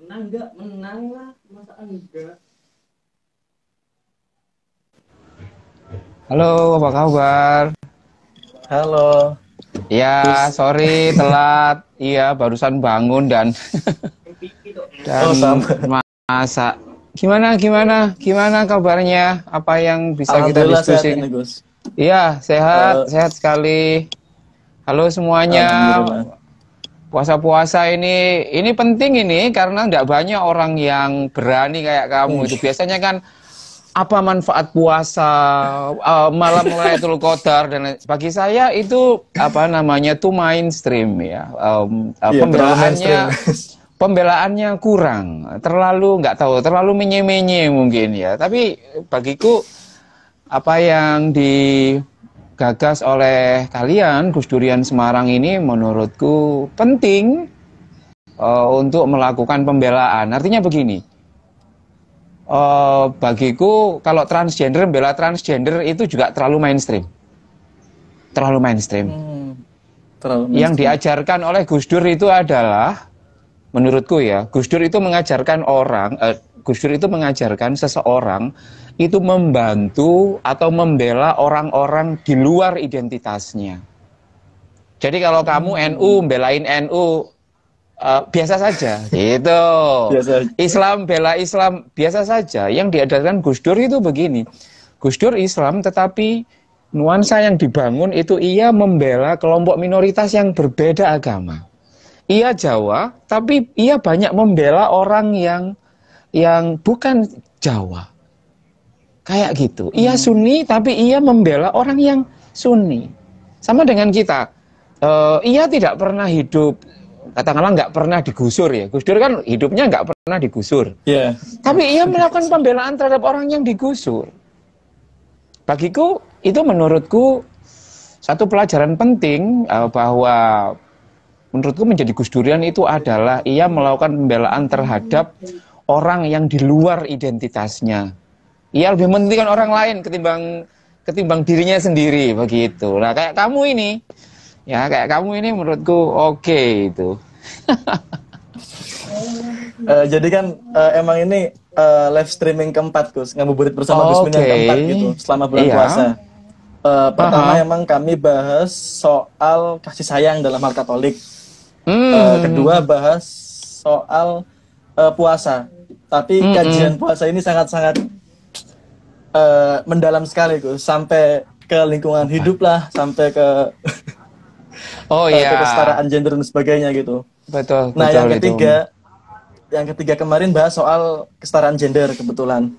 menang enggak menang lah masa enggak Halo, apa kabar? Halo. Ya, sorry telat. Iya, barusan bangun dan dan Oh, sama. masak. Gimana, gimana, gimana kabarnya? Apa yang bisa kita diskusi? Iya, sehat, Eh, sehat sekali. Halo semuanya. Puasa-puasa ini ini penting ini karena tidak banyak orang yang berani kayak kamu itu. Biasanya kan apa manfaat puasa, eh, malam Lailatul Qadar dan bagi saya itu apa namanya tuh mainstream ya. Iya, terlalu pembelaannya pembelaannya kurang, terlalu nggak tahu, terlalu menye-menye mungkin ya. Tapi bagiku apa yang digagas oleh kalian Gus Durian Semarang ini menurutku penting eh, untuk melakukan pembelaan. Artinya begini, eh, bagiku kalau transgender bela transgender itu juga terlalu mainstream, terlalu mainstream. Hmm, terlalu Yang mainstream. diajarkan oleh Gus Dur itu adalah, menurutku ya, Gus Dur itu mengajarkan orang, eh, Gus Dur itu mengajarkan seseorang itu membantu atau membela orang-orang di luar identitasnya. Jadi kalau kamu NU, belain NU, eh, biasa saja, gitu. Biasa. Islam bela Islam biasa saja. Yang diajarkan Gus Dur itu begini. Gus Dur Islam tetapi nuansa yang dibangun itu ia membela kelompok minoritas yang berbeda agama. Ia Jawa, tapi ia banyak membela orang yang yang bukan Jawa. Kayak gitu. Ia Sunni tapi ia membela orang yang Sunni. Sama dengan kita. Eh, ia tidak pernah hidup katakanlah nggak pernah digusur ya. Gus Dur kan hidupnya nggak pernah digusur. Iya. Tapi ia melakukan pembelaan terhadap orang yang digusur. Bagiku itu menurutku satu pelajaran penting eh, bahwa menurutku menjadi Gus Durian itu adalah ia melakukan pembelaan terhadap orang yang di luar identitasnya. Ia lebih mementingkan orang lain ketimbang ketimbang dirinya sendiri begitu. Nah kayak kamu ini, ya kayak kamu ini menurutku oke itu. Eh, jadi kan eh, emang ini eh, live streaming keempat Gus, ngabuburit bersama Gus Min yang keempat gitu selama bulan Iya. puasa. Eh, pertama Aha. emang kami bahas soal kasih sayang dalam hal Katolik. Hmm. Eh, kedua bahas soal eh, puasa. Tapi Mm-mm. kajian puasa ini sangat-sangat eh, mendalam sekali Gus, sampai ke lingkungan hidup lah, sampai ke oh eh, iya. ke kesetaraan gender dan sebagainya gitu. Betul, Nah, betul yang itu. ketiga, yang ketiga kemarin bahas soal kesetaraan gender kebetulan.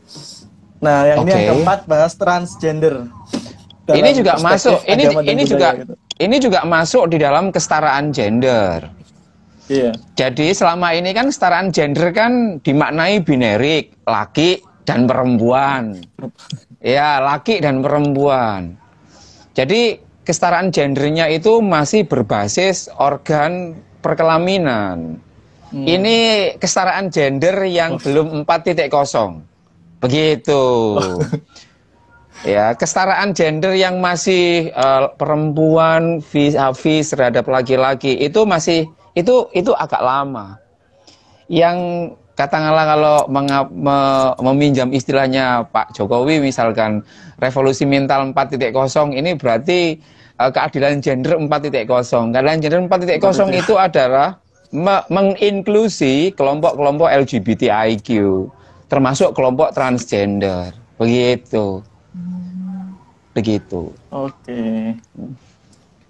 Nah, yang ini Oke. yang keempat bahas transgender. Ini juga masuk, ini ini juga gitu. ini juga masuk di dalam kesetaraan gender. Iya. Jadi selama ini kan kesetaraan gender kan dimaknai binerik, laki dan perempuan. Ya, laki dan perempuan. Jadi kesetaraan gendernya itu masih berbasis organ perkelaminan. Hmm. Ini kesetaraan gender yang belum 4.0. Begitu. Ya, kesetaraan gender yang masih eh, perempuan vis vis terhadap laki-laki itu masih itu itu agak lama. Yang katakanlah kalau menga- me- meminjam istilahnya Pak Jokowi misalkan revolusi mental 4.0 ini berarti eh, keadilan gender 4.0. Keadilan gender 4.0 itu adalah me- menginklusi kelompok-kelompok LGBTIQ termasuk kelompok transgender. Begitu. Begitu. Oke.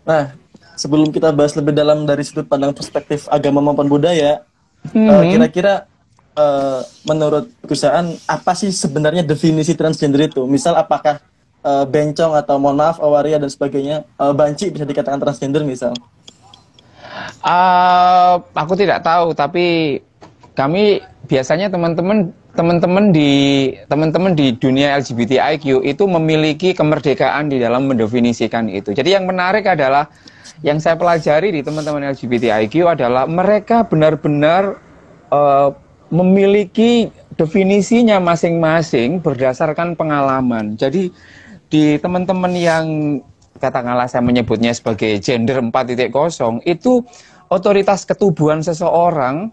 Nah, sebelum kita bahas lebih dalam dari sudut pandang perspektif agama maupun budaya, Mhm. kira-kira eh, menurut Gusaan apa sih sebenarnya definisi transgender itu? Misal apakah eh, bencong atau mohon maaf awaria dan sebagainya, eh, banci bisa dikatakan transgender misal? Eh, aku tidak tahu, tapi kami biasanya teman-teman teman-teman di teman-teman di dunia LGBTIQ itu memiliki kemerdekaan di dalam mendefinisikan itu. Jadi yang menarik adalah yang saya pelajari di teman-teman LGBTIQ adalah mereka benar-benar eh, memiliki definisinya masing-masing berdasarkan pengalaman. Jadi di teman-teman yang katakanlah saya menyebutnya sebagai gender 4.0 itu otoritas ketubuhan seseorang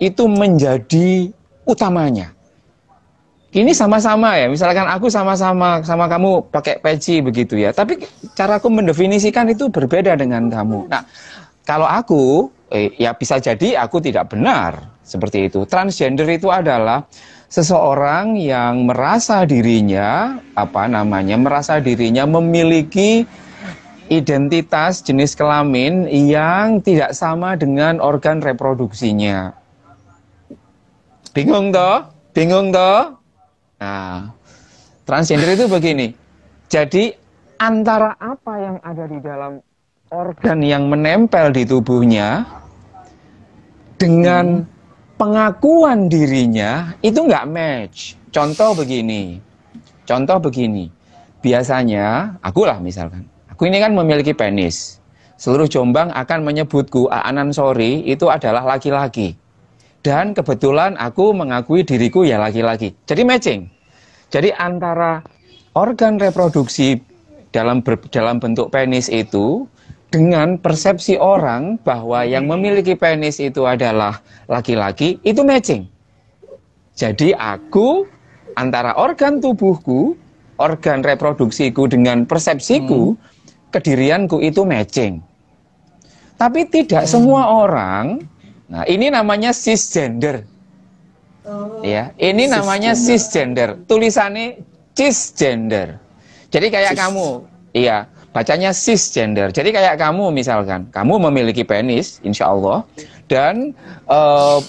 itu menjadi utamanya. Ini sama-sama ya, misalkan aku sama-sama sama kamu pakai peci begitu ya, tapi caraku mendefinisikan itu berbeda dengan kamu. Nah, kalau aku, eh, ya bisa jadi aku tidak benar seperti itu. Transgender itu adalah seseorang yang merasa dirinya, apa namanya, merasa dirinya memiliki identitas jenis kelamin yang tidak sama dengan organ reproduksinya. Bingung toh? Bingung toh? Nah, transgender itu begini. Jadi antara apa yang ada di dalam organ yang menempel di tubuhnya dengan pengakuan dirinya itu nggak match. Contoh begini. Contoh begini. Biasanya, akulah misalkan. Aku ini kan memiliki penis. Seluruh Jombang akan menyebutku Aanan Sori itu adalah laki-laki dan kebetulan aku mengakui diriku ya laki-laki. Jadi matching. Jadi antara organ reproduksi dalam ber, dalam bentuk penis itu dengan persepsi orang bahwa yang memiliki penis itu adalah laki-laki itu matching. Jadi aku antara organ tubuhku, organ reproduksiku dengan persepsiku, hmm. kedirianku itu matching. Tapi tidak hmm. semua orang Nah, ini namanya cisgender. Oh, ya, ini cisgender. namanya cisgender. Tulisannya cisgender. Jadi kayak Cis. kamu, iya, bacanya cisgender. Jadi kayak kamu misalkan, kamu memiliki penis, insya Allah, dan uh,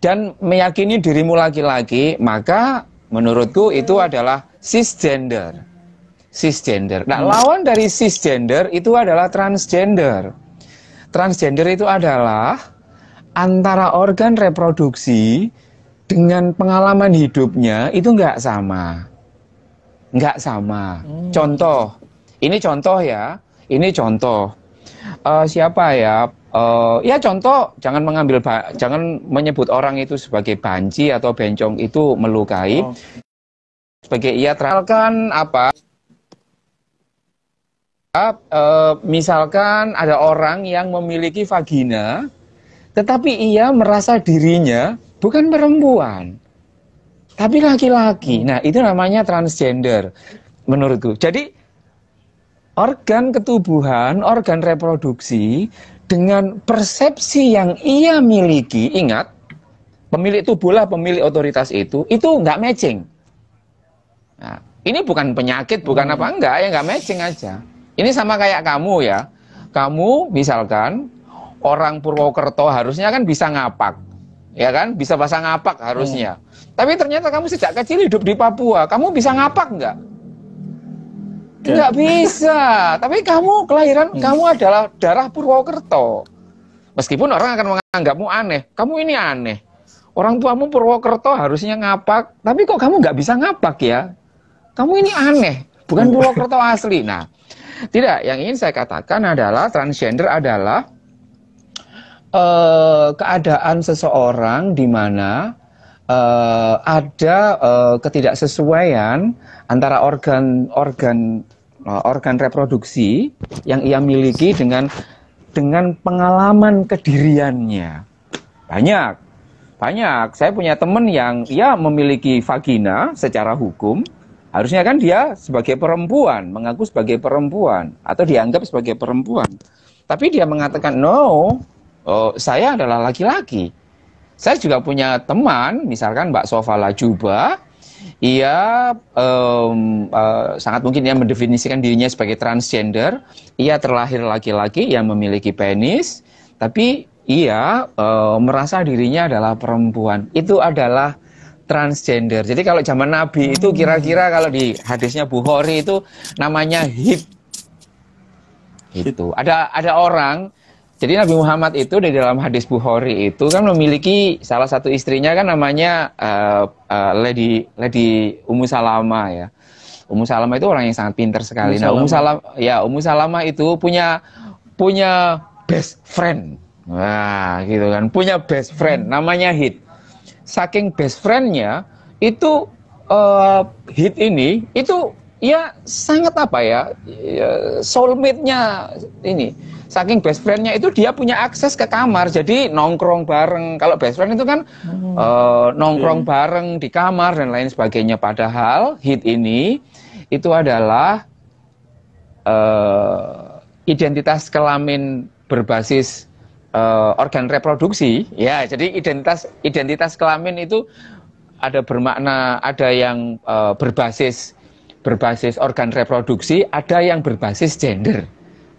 dan meyakini dirimu laki-laki, maka menurutku itu adalah cisgender. Cisgender. Nah, hmm. lawan dari cisgender itu adalah transgender. Transgender itu adalah antara organ reproduksi dengan pengalaman hidupnya itu nggak sama. Nggak sama. Hmm. Contoh, ini contoh ya, ini contoh. Uh, siapa ya? Uh, ya contoh, jangan mengambil, jangan menyebut orang itu sebagai banci atau bencong itu melukai. Oh. Sebagai ia teralkan apa? Uh, misalkan ada orang yang memiliki vagina, tetapi ia merasa dirinya bukan perempuan, tapi laki-laki. Nah, itu namanya transgender menurutku. Jadi organ ketubuhan, organ reproduksi dengan persepsi yang ia miliki, ingat, pemilik tubuhlah pemilik otoritas itu, itu nggak matching. Nah, ini bukan penyakit, bukan apa enggak, ya nggak matching aja. Ini sama kayak kamu ya. Kamu misalkan orang Purwokerto harusnya kan bisa ngapak. Ya kan? Bisa bahasa ngapak harusnya. Hmm. Tapi ternyata kamu sejak kecil hidup di Papua. Kamu bisa ngapak nggak? Nggak ya. bisa. Tapi kamu kelahiran, hmm. kamu adalah darah Purwokerto. Meskipun orang akan menganggapmu aneh. Kamu ini aneh. Orang tuamu Purwokerto harusnya ngapak. Tapi kok kamu nggak bisa ngapak ya? Kamu ini aneh. Bukan hmm. Purwokerto asli. Nah, tidak. Yang ingin saya katakan adalah transgender adalah uh, keadaan seseorang di mana uh, ada uh, ketidaksesuaian antara organ organ uh, organ reproduksi yang ia miliki dengan dengan pengalaman kediriannya. Banyak banyak. Saya punya teman yang ia memiliki vagina secara hukum. Harusnya kan dia sebagai perempuan mengaku sebagai perempuan atau dianggap sebagai perempuan. Tapi dia mengatakan no oh, saya adalah laki-laki. Saya juga punya teman, misalkan Mbak Sofa Lajuba, ia um, uh, sangat mungkin ia mendefinisikan dirinya sebagai transgender. Ia terlahir laki-laki yang memiliki penis, tapi ia uh, merasa dirinya adalah perempuan. Itu adalah transgender. Jadi kalau zaman Nabi itu kira-kira kalau di hadisnya Bukhari itu namanya hib. Itu. Ada ada orang jadi Nabi Muhammad itu di dalam hadis Bukhari itu kan memiliki salah satu istrinya kan namanya uh, uh, Lady Lady Ummu Salama ya. Ummu Salama itu orang yang sangat pintar sekali. Ummu nah, Ummu Salama ya Ummu Salama itu punya punya best friend. Wah, gitu kan. Punya best friend namanya Hit. Saking best friendnya itu uh, Hit ini itu ya sangat apa ya, ya soulmate-nya ini. Saking best friend-nya itu dia punya akses ke kamar. Jadi nongkrong bareng. Kalau best friend itu kan hmm. uh, nongkrong yeah. bareng di kamar dan lain sebagainya. Padahal hit ini itu adalah uh, identitas kelamin berbasis uh, organ reproduksi. Ya jadi identitas identitas kelamin itu ada bermakna ada yang uh, berbasis berbasis organ reproduksi, ada yang berbasis gender.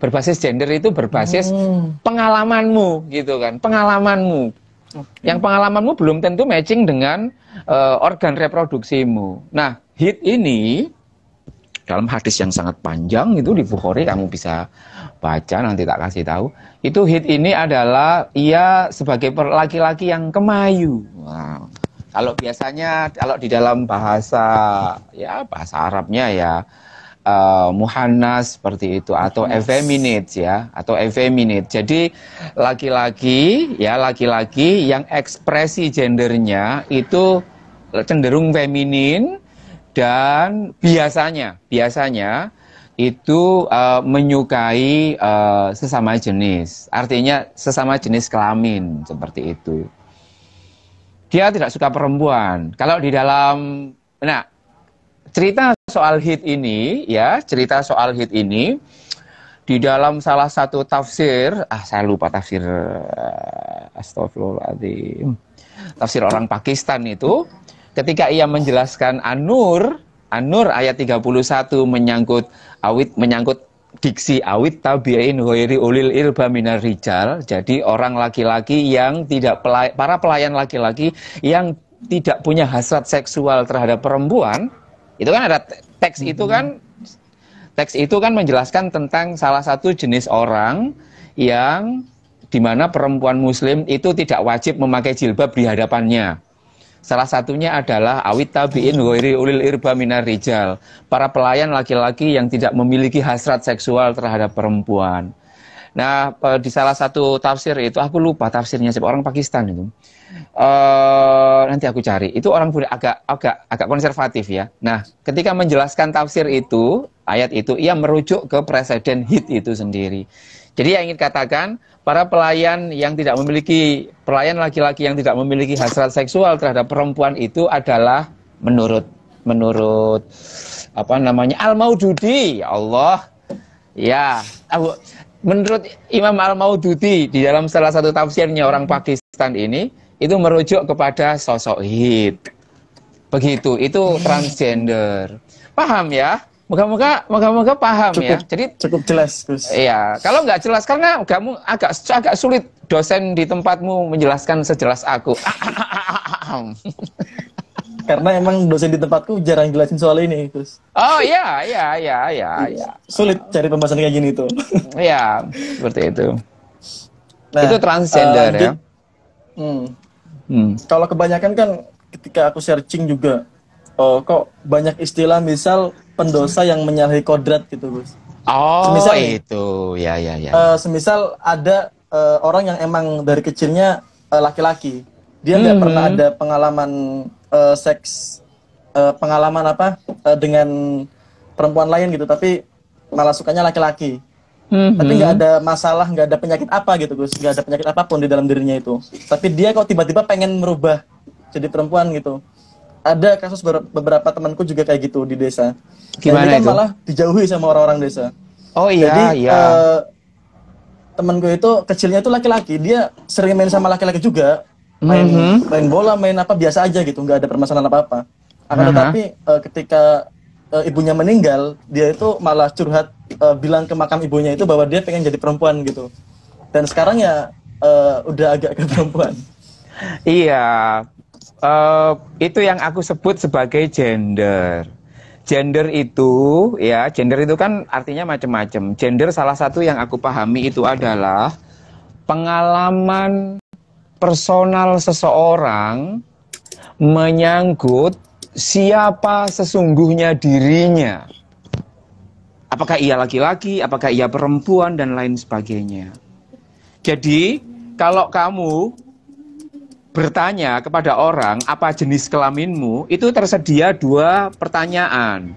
Berbasis gender itu berbasis hmm. pengalamanmu gitu kan, pengalamanmu. Okay. Yang pengalamanmu belum tentu matching dengan uh, organ reproduksimu. Nah, hit ini dalam hadis yang sangat panjang itu di Bukhari kamu bisa baca nanti tak kasih tahu. Itu hit ini adalah ia sebagai laki-laki yang kemayu. Wow. Kalau biasanya kalau di dalam bahasa ya bahasa Arabnya ya uh, muhannas seperti itu atau effeminate ya atau effeminate. Jadi laki-laki ya laki-laki yang ekspresi gendernya itu cenderung feminin dan biasanya biasanya itu uh, menyukai uh, sesama jenis. Artinya sesama jenis kelamin seperti itu dia tidak suka perempuan. Kalau di dalam, nah cerita soal hit ini, ya cerita soal hit ini di dalam salah satu tafsir, ah saya lupa tafsir, uh, astagfirullahaladzim, tafsir orang Pakistan itu, ketika ia menjelaskan Anur, Anur ayat 31 menyangkut awit menyangkut diksi awit tabi'in ghairi ulil ilba minar rijal. Jadi orang laki-laki yang tidak pelay para pelayan laki-laki yang tidak punya hasrat seksual terhadap perempuan, itu kan ada teks itu hmm. kan teks itu kan menjelaskan tentang salah satu jenis orang yang di mana perempuan muslim itu tidak wajib memakai jilbab di hadapannya. Salah satunya adalah awit tabiin ghairi ulil irba minar rijal. Para pelayan laki-laki yang tidak memiliki hasrat seksual terhadap perempuan. Nah, di salah satu tafsir itu aku lupa tafsirnya siapa orang Pakistan itu. Uh, nanti aku cari. Itu orang agak agak agak konservatif ya. Nah, ketika menjelaskan tafsir itu, ayat itu ia merujuk ke presiden hit itu sendiri. Jadi yang ingin katakan para pelayan yang tidak memiliki pelayan laki-laki yang tidak memiliki hasrat seksual terhadap perempuan itu adalah menurut menurut apa namanya Al Maududi ya Allah ya menurut Imam Al Maududi di dalam salah satu tafsirnya orang Pakistan ini itu merujuk kepada sosok hit begitu itu transgender paham ya Moga-moga, moga-moga paham cukup, ya. Jadi cukup jelas, Gus. Iya, kalau nggak jelas karena kamu agak agak sulit dosen di tempatmu menjelaskan sejelas aku. karena emang dosen di tempatku jarang jelasin soal ini, Gus. Oh iya, iya, iya, iya, iya. Sulit cari pembahasan kayak gini tuh. Iya, seperti itu. Nah, itu transgender uh, ya. Hmm. Hmm. Kalau kebanyakan kan ketika aku searching juga, oh kok banyak istilah misal pendosa yang menyalahi kodrat gitu Gus. Oh semisal, itu ya ya ya. Uh, semisal ada uh, orang yang emang dari kecilnya laki laki-laki, dia nggak mm -hmm. pernah ada pengalaman uh, seks uh, pengalaman apa uh, dengan perempuan lain gitu, tapi malah sukanya laki-laki. Mm-hmm. Tapi nggak ada masalah, nggak ada penyakit apa gitu Gus, nggak ada penyakit apa pun di dalam dirinya itu. Tapi dia kok tiba-tiba pengen merubah jadi perempuan gitu ada kasus beberapa temanku juga kayak gitu di desa. Gimana Dan kan itu? malah dijauhi sama orang-orang desa. Oh iya, Jadi, iya. Uh, temanku itu kecilnya itu laki-laki, dia sering main sama laki-laki juga, main mm -hmm. main bola, main apa biasa aja gitu, nggak ada permasalahan apa-apa. Akan uh -huh. tetapi uh, ketika uh, ibunya meninggal, dia itu malah curhat uh, bilang ke makam ibunya itu bahwa dia pengen jadi perempuan gitu. Dan sekarang ya uh, udah agak ke perempuan. Iya, uh, itu yang aku sebut sebagai gender. Gender itu, ya, gender itu kan artinya macam-macam. Gender salah satu yang aku pahami itu adalah pengalaman personal seseorang menyangkut siapa sesungguhnya dirinya. Apakah ia laki-laki, apakah ia perempuan, dan lain sebagainya. Jadi, kalau kamu bertanya kepada orang apa jenis kelaminmu, itu tersedia dua pertanyaan.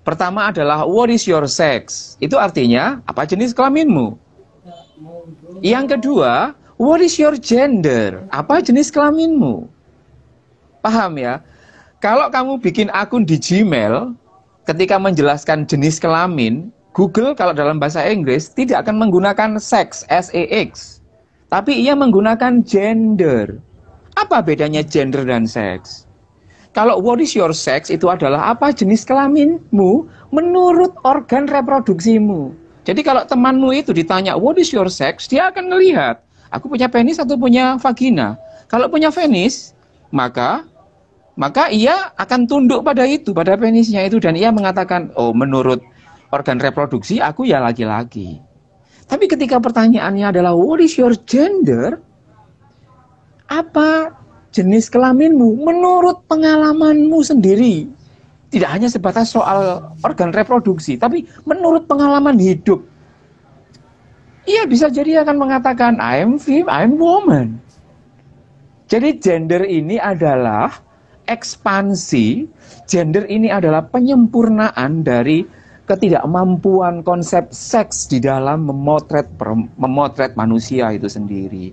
Pertama adalah what is your sex? Itu artinya apa jenis kelaminmu? Yang kedua, what is your gender? Apa jenis kelaminmu? Paham ya? Kalau kamu bikin akun di Gmail, ketika menjelaskan jenis kelamin, Google kalau dalam bahasa Inggris tidak akan menggunakan sex, S-E-X. Tapi ia menggunakan gender. Apa bedanya gender dan seks? Kalau what is your sex itu adalah apa jenis kelaminmu menurut organ reproduksimu. Jadi kalau temanmu itu ditanya what is your sex, dia akan melihat aku punya penis atau punya vagina. Kalau punya penis, maka maka ia akan tunduk pada itu, pada penisnya itu dan ia mengatakan, "Oh, menurut organ reproduksi aku ya laki-laki." Tapi ketika pertanyaannya adalah what is your gender? Apa jenis kelaminmu menurut pengalamanmu sendiri? Tidak hanya sebatas soal organ reproduksi, tapi menurut pengalaman hidup. Ia bisa jadi akan mengatakan I'm fem, I'm woman. Jadi gender ini adalah ekspansi, gender ini adalah penyempurnaan dari ketidakmampuan konsep seks di dalam memotret memotret manusia itu sendiri.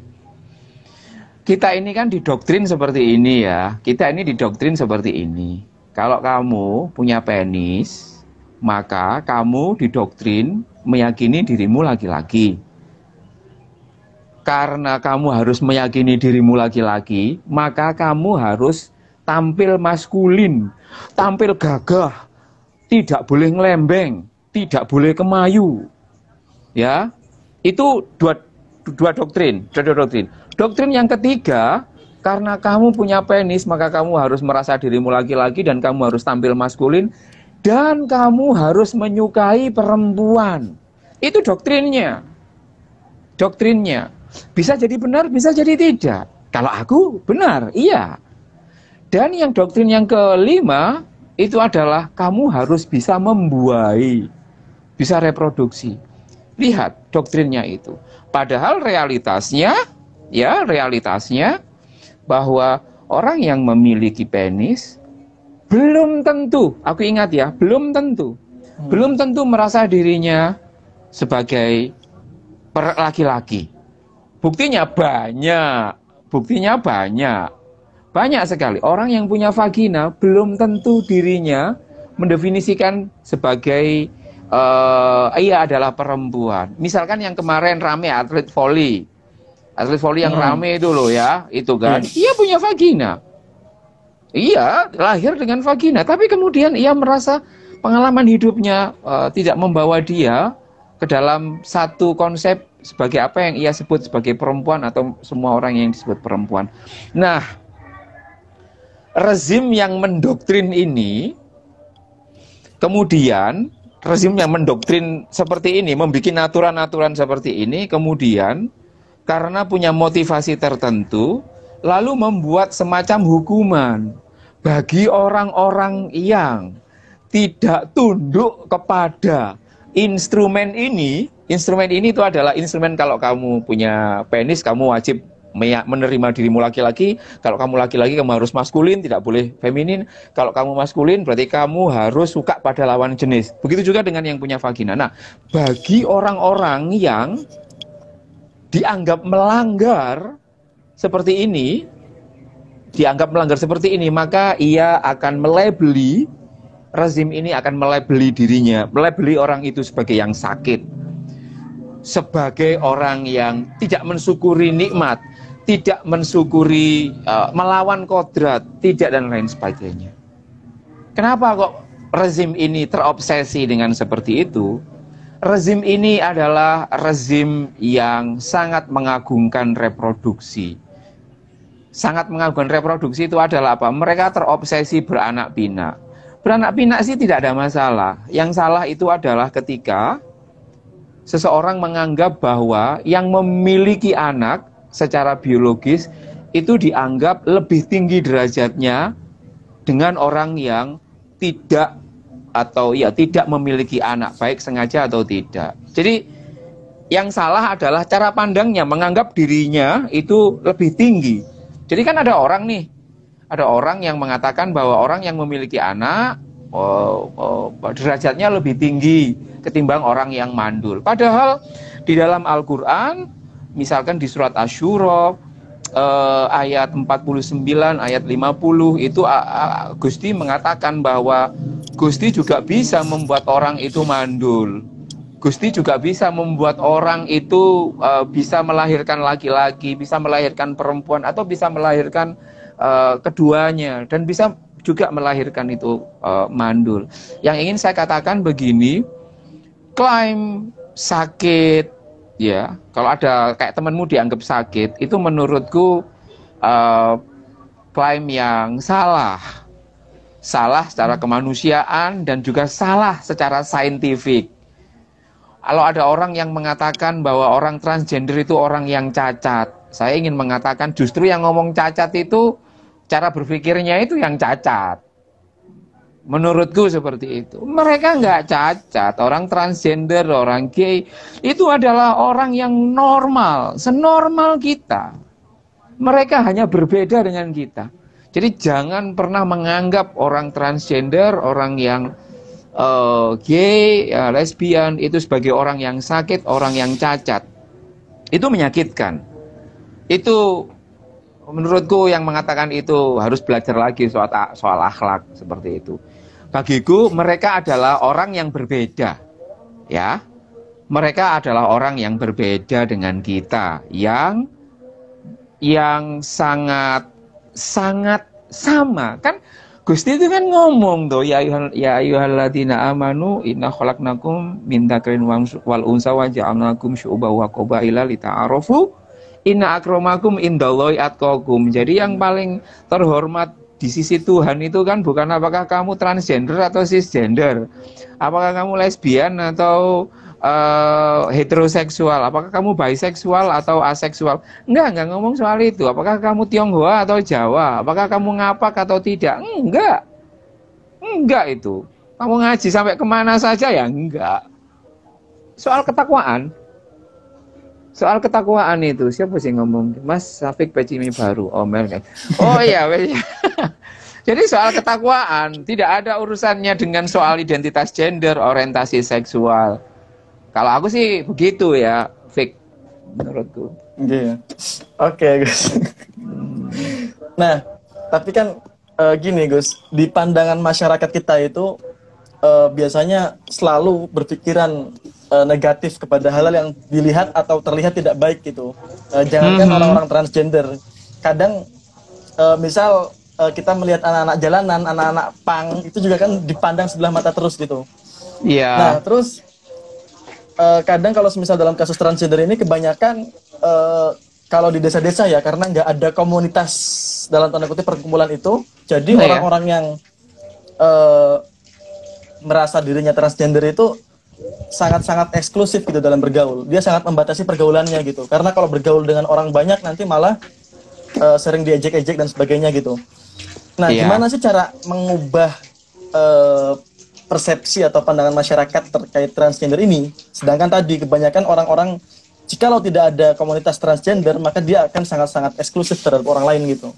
Kita ini kan didoktrin seperti ini ya. Kita ini didoktrin seperti ini. Kalau kamu punya penis, maka kamu didoktrin meyakini dirimu laki-laki. Karena kamu harus meyakini dirimu laki-laki, maka kamu harus tampil maskulin, tampil gagah, tidak boleh ngelembeng, tidak boleh kemayu. Ya, itu dua dua doktrin, dua doktrin. Doktrin yang ketiga, karena kamu punya penis, maka kamu harus merasa dirimu laki-laki dan kamu harus tampil maskulin dan kamu harus menyukai perempuan. Itu doktrinnya. Doktrinnya. Bisa jadi benar, bisa jadi tidak. Kalau aku benar, iya. Dan yang doktrin yang kelima itu adalah kamu harus bisa membuai, bisa reproduksi. Lihat doktrinnya itu. Padahal realitasnya, ya realitasnya bahwa orang yang memiliki penis belum tentu, aku ingat ya, belum tentu, hmm. belum tentu merasa dirinya sebagai laki-laki. Buktinya banyak, buktinya banyak. Banyak sekali orang yang punya vagina belum tentu dirinya mendefinisikan sebagai uh, ia adalah perempuan. Misalkan yang kemarin rame atlet voli. Atlet voli yang hmm. rame itu loh ya, itu kan. Hmm. Ia punya vagina. Iya, lahir dengan vagina, tapi kemudian ia merasa pengalaman hidupnya uh, tidak membawa dia ke dalam satu konsep sebagai apa yang ia sebut sebagai perempuan atau semua orang yang disebut perempuan. Nah, rezim yang mendoktrin ini kemudian rezim yang mendoktrin seperti ini membuat aturan-aturan seperti ini kemudian karena punya motivasi tertentu lalu membuat semacam hukuman bagi orang-orang yang tidak tunduk kepada instrumen ini instrumen ini itu adalah instrumen kalau kamu punya penis kamu wajib menerima dirimu laki-laki. Kalau kamu laki-laki kamu harus maskulin, tidak boleh feminin. Kalau kamu maskulin berarti kamu harus suka pada lawan jenis. Begitu juga dengan yang punya vagina. Nah, bagi orang-orang yang dianggap melanggar seperti ini, dianggap melanggar seperti ini, maka ia akan melebeli rezim ini akan melebeli dirinya, melebeli orang itu sebagai yang sakit, sebagai orang yang tidak mensyukuri nikmat, tidak mensyukuri, uh, melawan kodrat, tidak dan lain sebagainya. Kenapa kok rezim ini terobsesi dengan seperti itu? Rezim ini adalah rezim yang sangat mengagungkan reproduksi. Sangat mengagungkan reproduksi itu adalah apa? Mereka terobsesi beranak pinak. Beranak pinak sih tidak ada masalah. Yang salah itu adalah ketika seseorang menganggap bahwa yang memiliki anak secara biologis itu dianggap lebih tinggi derajatnya dengan orang yang tidak atau ya tidak memiliki anak baik sengaja atau tidak. Jadi yang salah adalah cara pandangnya menganggap dirinya itu lebih tinggi. Jadi kan ada orang nih, ada orang yang mengatakan bahwa orang yang memiliki anak oh, oh, derajatnya lebih tinggi ketimbang orang yang mandul. Padahal di dalam Al-Qur'an misalkan di surat Asyura eh, ayat 49 ayat 50 itu Gusti mengatakan bahwa Gusti juga bisa membuat orang itu mandul. Gusti juga bisa membuat orang itu uh, bisa melahirkan laki-laki, bisa melahirkan perempuan atau bisa melahirkan uh, keduanya dan bisa juga melahirkan itu uh, mandul. Yang ingin saya katakan begini, klaim sakit ya, kalau ada kayak temanmu dianggap sakit, itu menurutku uh, klaim yang salah. Salah secara kemanusiaan dan juga salah secara saintifik kalau ada orang yang mengatakan bahwa orang transgender itu orang yang cacat, saya ingin mengatakan justru yang ngomong cacat itu cara berpikirnya itu yang cacat. Menurutku seperti itu. Mereka nggak cacat. Orang transgender, orang gay itu adalah orang yang normal, senormal kita. Mereka hanya berbeda dengan kita. Jadi jangan pernah menganggap orang transgender, orang yang uh, gay, uh, lesbian itu sebagai orang yang sakit, orang yang cacat. Itu menyakitkan. Itu menurutku yang mengatakan itu harus belajar lagi soal soal akhlak seperti itu. Bagiku mereka adalah orang yang berbeda. Ya. Mereka adalah orang yang berbeda dengan kita yang yang sangat sangat sama kan Gusti itu kan ngomong tuh ya ayuhal ya ayyuhalladzina amanu inna khalaqnakum min dzakarin wal unsa wa ja'alnakum syu'uban wa qabaila lita'arafu inna akramakum indallahi atqakum. Jadi yang paling terhormat di sisi Tuhan itu kan bukan apakah kamu transgender atau cisgender, apakah kamu lesbian atau uh, heteroseksual, apakah kamu biseksual atau aseksual? Enggak, enggak ngomong soal itu. Apakah kamu Tionghoa atau Jawa? Apakah kamu ngapak atau tidak? Enggak. Enggak itu. Kamu ngaji sampai ke mana saja ya? Enggak. Soal ketakwaan. Soal ketakwaan itu, siapa sih ngomong? Mas Safik Pecimi baru, Omel. Kan? Oh iya, Jadi soal ketakwaan tidak ada urusannya dengan soal identitas gender, orientasi seksual. Kalau aku sih begitu ya, fake menurutku. Iya. Oke, Gus. nah, tapi kan uh, gini, Gus, di pandangan masyarakat kita itu uh, biasanya selalu berpikiran uh, negatif kepada hal-hal yang dilihat atau terlihat tidak baik gitu. Uh, jangankan mm -hmm. orang-orang transgender, kadang uh, misal uh, kita melihat anak-anak jalanan, anak-anak pang itu juga kan dipandang sebelah mata terus gitu. Iya. Yeah. Nah, terus uh, kadang kalau misal dalam kasus transgender ini kebanyakan uh, kalau di desa-desa ya karena nggak ada komunitas dalam tanda kutip perkumpulan itu jadi oh, orang-orang ya? yang uh, merasa dirinya transgender itu sangat-sangat eksklusif gitu dalam bergaul dia sangat membatasi pergaulannya gitu karena kalau bergaul dengan orang banyak nanti malah uh, sering diejek-ejek dan sebagainya gitu nah yeah. gimana sih cara mengubah uh, persepsi atau pandangan masyarakat terkait transgender ini. Sedangkan tadi kebanyakan orang-orang jikalau tidak ada komunitas transgender maka dia akan sangat-sangat eksklusif terhadap orang lain gitu.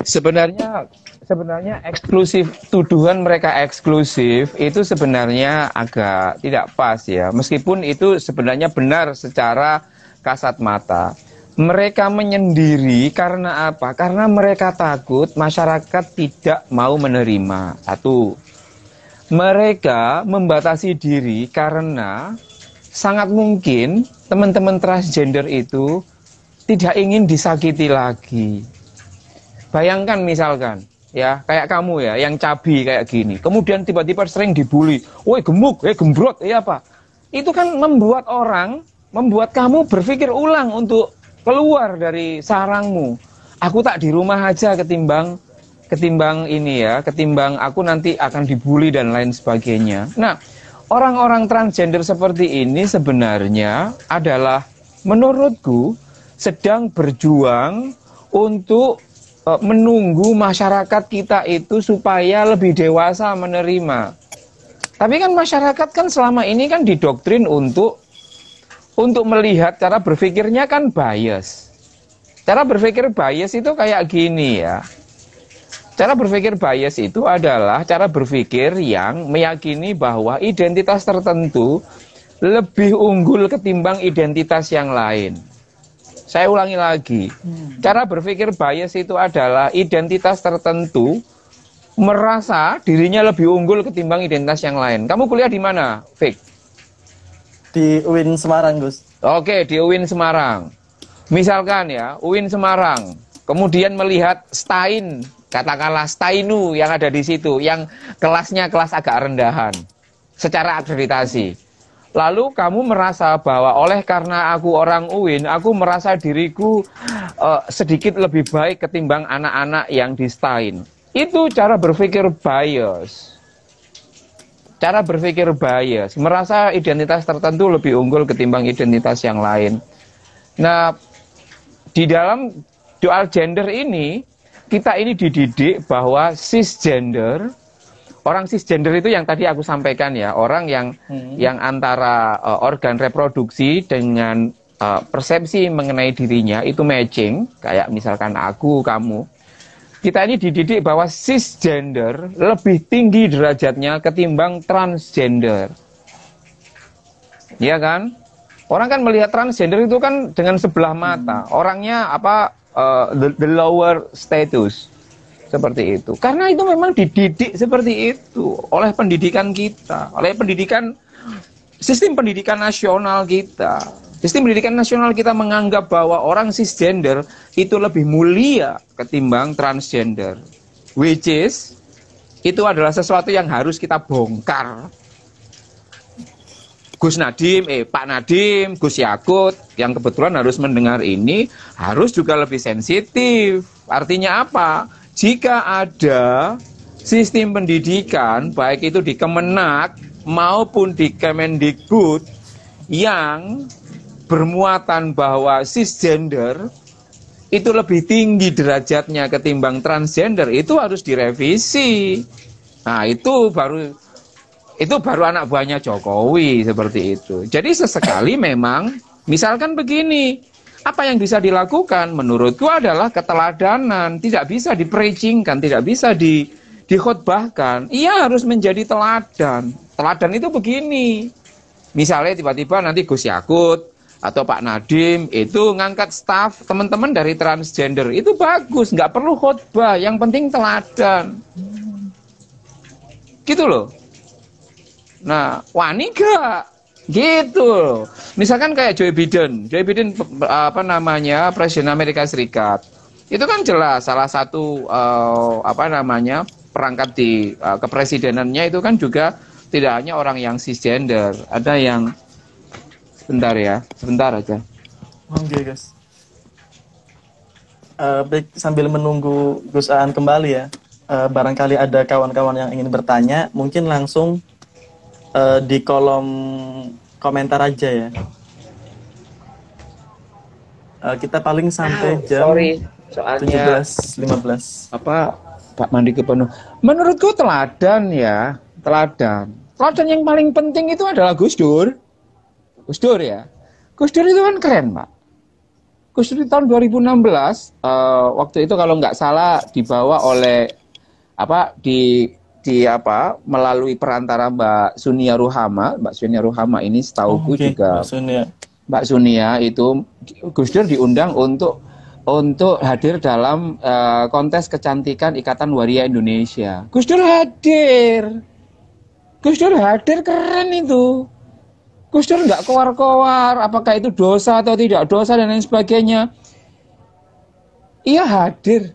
Sebenarnya sebenarnya eksklusif tuduhan mereka eksklusif itu sebenarnya agak tidak pas ya. Meskipun itu sebenarnya benar secara kasat mata. Mereka menyendiri karena apa? Karena mereka takut masyarakat tidak mau menerima. Satu, mereka membatasi diri karena sangat mungkin teman-teman transgender itu tidak ingin disakiti lagi. Bayangkan misalkan, ya kayak kamu ya, yang cabi kayak gini, kemudian tiba-tiba sering dibully, woi gemuk, eh gembrot, ya apa? Itu kan membuat orang, membuat kamu berpikir ulang untuk keluar dari sarangmu. Aku tak di rumah aja ketimbang ketimbang ini ya, ketimbang aku nanti akan dibully dan lain sebagainya. Nah, orang-orang transgender seperti ini sebenarnya adalah menurutku sedang berjuang untuk uh, menunggu masyarakat kita itu supaya lebih dewasa menerima. Tapi kan masyarakat kan selama ini kan didoktrin untuk untuk melihat cara berpikirnya kan bias. Cara berpikir bias itu kayak gini ya Cara berpikir bias itu adalah cara berpikir yang meyakini bahwa identitas tertentu lebih unggul ketimbang identitas yang lain. Saya ulangi lagi. Cara berpikir bias itu adalah identitas tertentu merasa dirinya lebih unggul ketimbang identitas yang lain. Kamu kuliah di mana, Fik? Di UIN Semarang, Gus. Oke, di UIN Semarang. Misalkan ya, UIN Semarang, kemudian melihat Stein, katakanlah Steinu yang ada di situ, yang kelasnya kelas agak rendahan secara akreditasi. Lalu kamu merasa bahwa oleh karena aku orang UIN, aku merasa diriku uh, sedikit lebih baik ketimbang anak-anak yang di Stein. Itu cara berpikir bias. Cara berpikir bias, merasa identitas tertentu lebih unggul ketimbang identitas yang lain. Nah, di dalam dual gender ini, kita ini dididik bahwa cisgender orang cisgender itu yang tadi aku sampaikan ya, orang yang hmm. yang antara uh, organ reproduksi dengan uh, persepsi mengenai dirinya itu matching, kayak misalkan aku, kamu. Kita ini dididik bahwa cisgender lebih tinggi derajatnya ketimbang transgender. Iya kan? Orang kan melihat transgender itu kan dengan sebelah mata. Hmm. Orangnya apa uh, the, the lower status seperti itu. Karena itu memang dididik seperti itu oleh pendidikan kita, oleh pendidikan sistem pendidikan nasional kita. Sistem pendidikan nasional kita menganggap bahwa orang cisgender itu lebih mulia ketimbang transgender. Which is itu adalah sesuatu yang harus kita bongkar. Gus Nadim, eh Pak Nadim, Gus Yakut yang kebetulan harus mendengar ini harus juga lebih sensitif. Artinya apa? jika ada sistem pendidikan baik itu di Kemenak maupun di Kemendikbud yang bermuatan bahwa cisgender itu lebih tinggi derajatnya ketimbang transgender itu harus direvisi. Nah, itu baru itu baru anak buahnya Jokowi seperti itu. Jadi sesekali memang misalkan begini, apa yang bisa dilakukan menurutku adalah keteladanan, tidak bisa dipreachingkan, tidak bisa di dikhotbahkan. Ia harus menjadi teladan. Teladan itu begini. Misalnya tiba-tiba nanti Gus Yakut atau Pak Nadim itu ngangkat staff teman-teman dari transgender itu bagus, nggak perlu khotbah, yang penting teladan. Gitu loh. Nah, wani gak? Gitu. Misalkan kayak Joe Biden, Joe Biden apa namanya Presiden Amerika Serikat. Itu kan jelas salah satu uh, apa namanya perangkat di uh, kepresidenannya itu kan juga tidak hanya orang yang cisgender, ada yang sebentar ya, sebentar aja. Oke okay, guys. Uh, baik sambil menunggu Gus Aan kembali ya, uh, barangkali ada kawan-kawan yang ingin bertanya, mungkin langsung uh, di kolom komentar aja ya. Uh, kita paling sampai oh, jam sorry, soalnya 17.15. Apa Pak Mandi penuh. Menurutku teladan ya, teladan. Teladan yang paling penting itu adalah Gus Dur. Gus Dur ya. Gus Dur itu kan keren, Pak. Gus Dur di tahun 2016, uh, eh, waktu itu kalau nggak salah dibawa oleh apa di di apa melalui perantara Mbak Sunia Ruhama, Mbak Sunia Ruhama ini setauku oh, okay. juga Mbak Sunia. Mbak Sunia itu Gus Dur diundang untuk untuk hadir dalam uh, kontes kecantikan Ikatan Waria Indonesia. Gus Dur hadir. Gus Dur hadir keren itu. Gus Dur nggak keluar-keluar apakah itu dosa atau tidak dosa dan lain sebagainya. Ia hadir.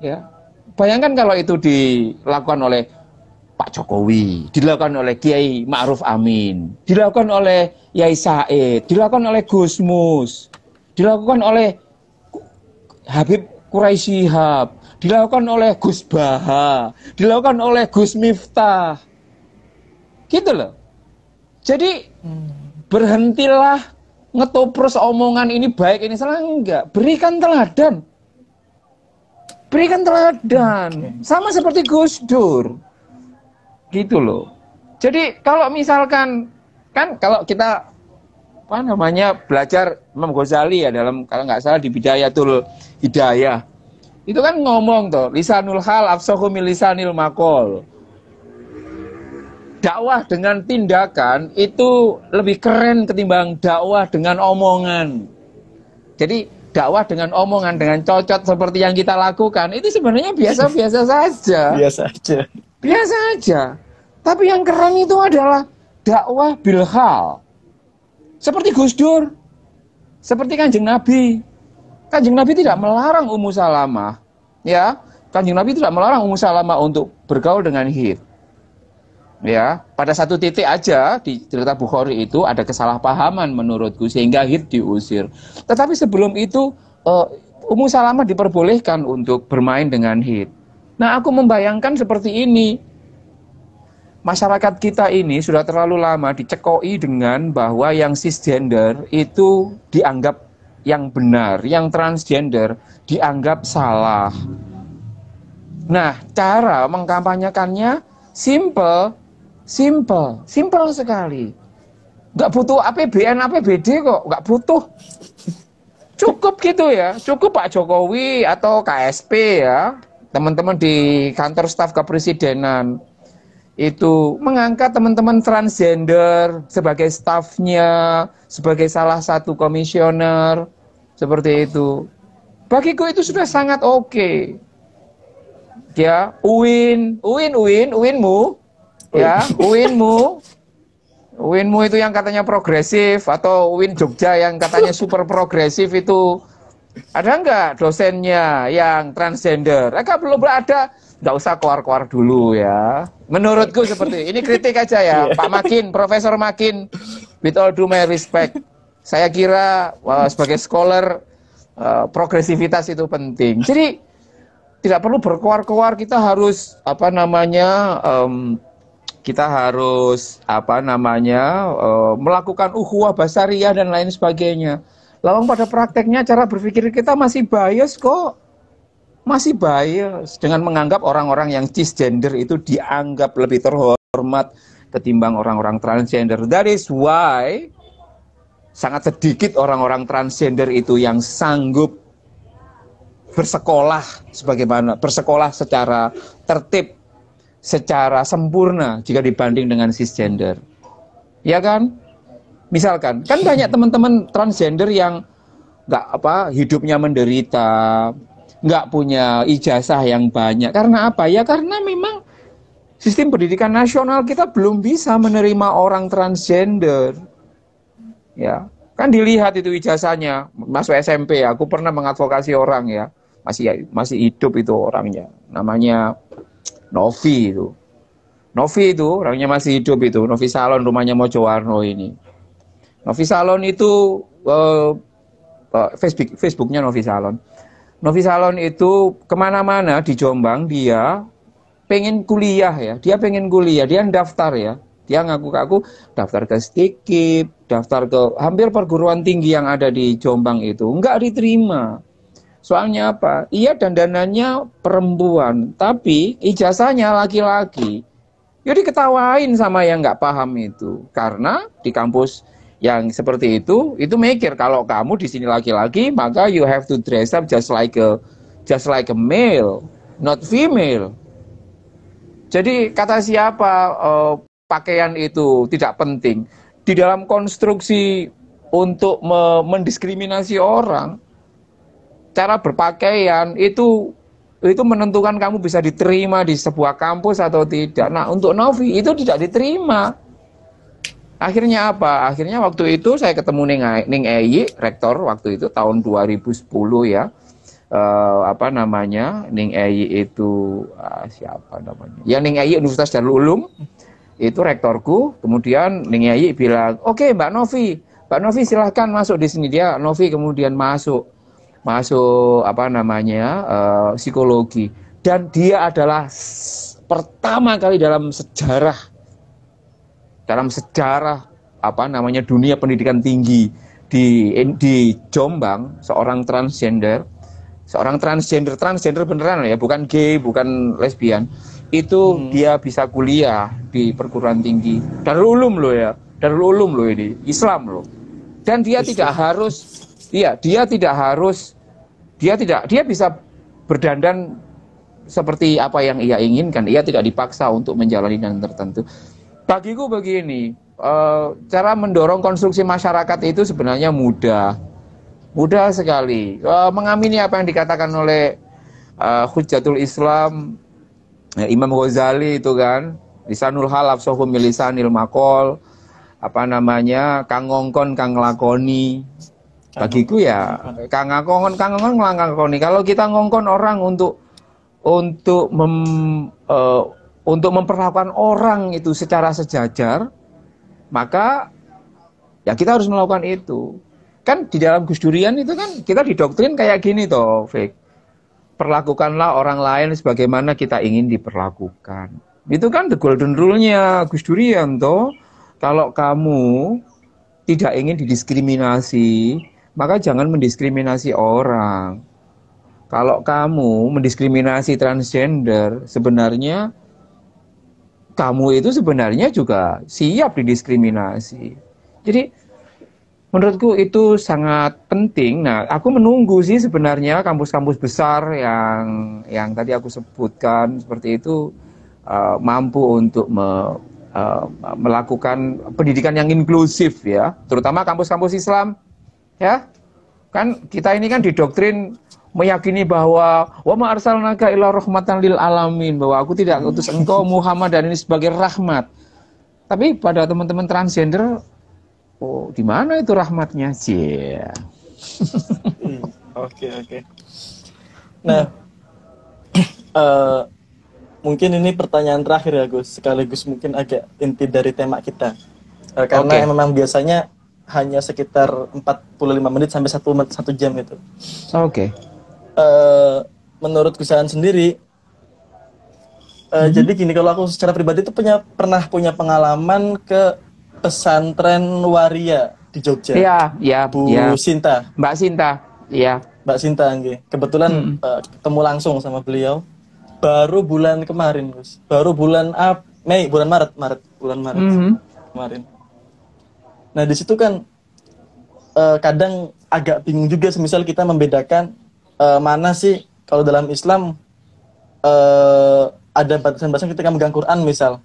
Ya, Bayangkan kalau itu dilakukan oleh Pak Jokowi, dilakukan oleh Kiai Ma'ruf Amin, dilakukan oleh Yai Said, dilakukan oleh Gusmus, dilakukan oleh Habib Quraisy Hab, dilakukan oleh Gus Baha, dilakukan oleh Gus Miftah. Gitu loh. Jadi berhentilah ngetopros omongan ini baik ini salah enggak. Berikan teladan. Berikan teladan. Sama seperti Gus Dur. Gitu loh. Jadi kalau misalkan kan kalau kita apa namanya belajar Imam Ghazali ya dalam kalau nggak salah di Bidayatul Hidayah Itu kan ngomong tuh, lisanul hal afsahu lisanil makol. Dakwah dengan tindakan itu lebih keren ketimbang dakwah dengan omongan. Jadi dakwah dengan omongan dengan cocot seperti yang kita lakukan itu sebenarnya biasa-biasa saja. Biasa aja. Biasa aja. Tapi yang keren itu adalah dakwah bilhal. Seperti Gus Dur. Seperti Kanjeng Nabi. Kanjeng Nabi tidak melarang Ummu Salamah. Ya, Kanjeng Nabi tidak melarang Ummu Salamah untuk bergaul dengan Hid. Ya, pada satu titik aja di cerita Bukhari itu ada kesalahpahaman menurutku sehingga Hid diusir. Tetapi sebelum itu uh, Ummu Salamah diperbolehkan untuk bermain dengan Hid. Nah, aku membayangkan seperti ini masyarakat kita ini sudah terlalu lama dicekoi dengan bahwa yang cisgender itu dianggap yang benar, yang transgender dianggap salah. Nah, cara mengkampanyekannya simple, simple, simple sekali. Gak butuh APBN, APBD kok, gak butuh. Cukup gitu ya, cukup Pak Jokowi atau KSP ya, teman-teman di kantor staf kepresidenan itu mengangkat teman-teman transgender sebagai stafnya, sebagai salah satu komisioner, seperti itu. Bagiku itu sudah sangat oke. Okay. Ya, Uin, Uin, Uin, Uinmu, ya, Uinmu, Uinmu itu yang katanya progresif atau Uin Jogja yang katanya super progresif itu ada nggak dosennya yang transgender? Mereka belum ada nggak usah keluar-keluar dulu ya. Menurutku seperti ini kritik aja ya, iya. Pak Makin, Profesor Makin, with all due my respect. Saya kira uh, sebagai scholar uh, progresivitas itu penting. Jadi tidak perlu berkuar-kuar, kita harus apa namanya um, kita harus apa namanya uh, melakukan ukhuwah basariah dan lain sebagainya. Lalu pada prakteknya cara berpikir kita masih bias kok masih bias dengan menganggap orang-orang yang cisgender itu dianggap lebih terhormat ketimbang orang-orang transgender. That is why sangat sedikit orang-orang transgender itu yang sanggup bersekolah sebagaimana bersekolah secara tertib, secara sempurna jika dibanding dengan cisgender. Ya kan? Misalkan, kan banyak teman-teman transgender yang nggak apa hidupnya menderita, nggak punya ijazah yang banyak. Karena apa? Ya karena memang sistem pendidikan nasional kita belum bisa menerima orang transgender. Ya, kan dilihat itu ijazahnya masuk SMP. Aku pernah mengadvokasi orang ya, masih masih hidup itu orangnya. Namanya Novi itu. Novi itu orangnya masih hidup itu. Novi Salon rumahnya Mojowarno ini. Novi Salon itu uh, uh, Facebook Facebooknya Novi Salon Novi Salon itu ke mana-mana di Jombang dia pengen kuliah ya, dia pengen kuliah, dia daftar ya, dia ngaku aku daftar ke Stikip, daftar ke hampir perguruan tinggi yang ada di Jombang itu, nggak diterima. Soalnya apa? Iya dandanannya perempuan, tapi ijazahnya laki-laki. Jadi ketawain sama yang nggak paham itu, karena di kampus yang seperti itu itu mikir kalau kamu di sini laki-laki maka you have to dress up just like a just like a male not female jadi kata siapa uh, pakaian itu tidak penting di dalam konstruksi untuk me mendiskriminasi orang cara berpakaian itu itu menentukan kamu bisa diterima di sebuah kampus atau tidak nah untuk Novi itu tidak diterima Akhirnya apa? Akhirnya waktu itu saya ketemu Ning, Ning Eyi, rektor waktu itu tahun 2010 ya. Uh, apa namanya? Ning Eyi itu uh, siapa namanya? Ya Ning Eyi Universitas Darul Ulum. Itu rektorku. Kemudian Ning Eyi bilang, "Oke, okay, Mbak Novi. Mbak Novi silahkan masuk di sini." Dia Novi kemudian masuk masuk apa namanya? Uh, psikologi dan dia adalah pertama kali dalam sejarah dalam sejarah apa namanya dunia pendidikan tinggi di di Jombang seorang transgender seorang transgender transgender beneran ya bukan gay bukan lesbian itu hmm. dia bisa kuliah di perguruan tinggi Darul Ulum loh ya Darul Ulum loh ini Islam loh dan dia Islam. tidak harus iya dia tidak harus dia tidak dia bisa berdandan seperti apa yang ia inginkan. Ia tidak dipaksa untuk menjalani dan tertentu. Bagiku begini, uh, cara mendorong konstruksi masyarakat itu sebenarnya mudah, mudah sekali. Uh, mengamini apa yang dikatakan oleh uh, Hujatul Islam, Imam Ghazali itu kan, lisanul hal afsohum milisanil makol, apa namanya, kang ngongkon kang lakoni, bagiku ya kang ngongkon kang ngongkon ngelangkoni kalau kita ngongkon orang untuk untuk mem, uh, untuk memperlakukan orang itu secara sejajar maka ya kita harus melakukan itu. Kan di dalam Gus Durian itu kan kita didoktrin kayak gini toh Fik. Perlakukanlah orang lain sebagaimana kita ingin diperlakukan. Itu kan the golden rule-nya Gus Durian toh. Kalau kamu tidak ingin didiskriminasi maka jangan mendiskriminasi orang. Kalau kamu mendiskriminasi transgender, sebenarnya kamu itu sebenarnya juga siap didiskriminasi. Jadi menurutku itu sangat penting. Nah, aku menunggu sih sebenarnya kampus-kampus besar yang yang tadi aku sebutkan seperti itu uh, mampu untuk me, uh, melakukan pendidikan yang inklusif ya, terutama kampus-kampus Islam ya kan kita ini kan didoktrin meyakini bahwa wa ma arsalnaka illa rahmatan lil alamin bahwa aku tidak utus engkau Muhammad dan ini sebagai rahmat. Tapi pada teman-teman transgender oh di mana itu rahmatnya sih? Hmm, oke oke. Nah, uh, mungkin ini pertanyaan terakhir ya Gus, sekaligus mungkin agak inti dari tema kita. Uh, karena okay. memang biasanya hanya sekitar 45 menit sampai satu satu jam itu. Oke. Okay. Uh, eh, menurut Gusahan sendiri, uh, hmm. jadi gini kalau aku secara pribadi itu punya pernah punya pengalaman ke pesantren waria di Jogja. Iya, iya. Bu ya. Sinta. Mbak Sinta, iya. Mbak Sinta, Angge. Kebetulan hmm. uh, ketemu langsung sama beliau. Baru bulan kemarin, Gus. Baru bulan Ap Mei, bulan Maret, Maret, bulan Maret hmm. kemarin Nah di situ kan uh, kadang agak bingung juga, semisal kita membedakan uh, mana sih kalau dalam Islam uh, ada batasan-batasan ketika megang Quran misal,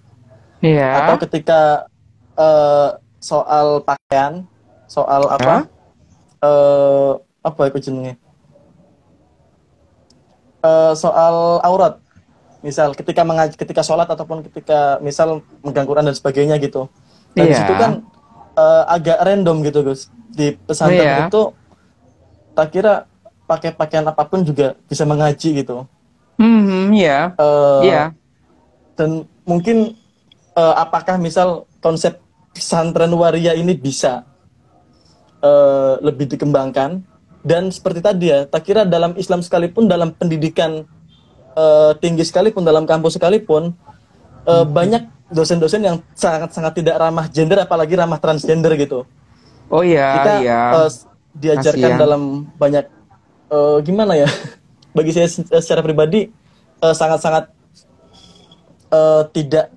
yeah. atau ketika uh, soal pakaian, soal apa, huh? uh, apa itu jenenge, uh, soal aurat, misal ketika mengaj ketika sholat ataupun ketika misal megang Quran dan sebagainya gitu. Dan yeah. di situ kan uh, agak random gitu Gus di pesantren oh, iya. itu tak kira pakai pakaian apa pun juga bisa mengaji gitu. Hmm, iya. Uh, iya. Dan mungkin uh, apakah misal konsep pesantren waria ini bisa uh, lebih dikembangkan dan seperti tadi ya, tak kira dalam Islam sekalipun dalam pendidikan uh, tinggi sekalipun dalam kampus sekalipun uh, hmm. banyak dosen-dosen yang sangat-sangat tidak ramah gender apalagi ramah transgender gitu. Oh iya, kita iya. Uh, diajarkan Kasian. dalam banyak uh, gimana ya? Bagi saya secara pribadi sangat sangat-sangat uh, tidak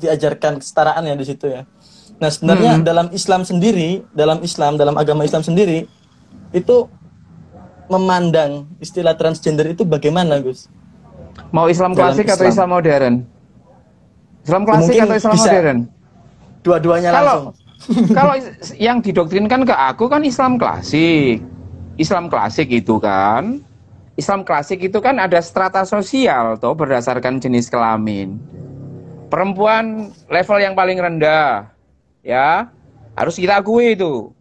diajarkan kesetaraan ya di situ ya. Nah, sebenarnya hmm. dalam Islam sendiri, dalam Islam, dalam agama Islam sendiri itu memandang istilah transgender itu bagaimana, Gus? Mau Islam klasik atau Islam modern? Islam klasik Mungkin atau Islam modern? Dua-duanya langsung. kalau yang didoktrinkan ke aku kan Islam klasik. Islam klasik itu kan Islam klasik itu kan ada strata sosial toh berdasarkan jenis kelamin. Perempuan level yang paling rendah ya harus kita akui itu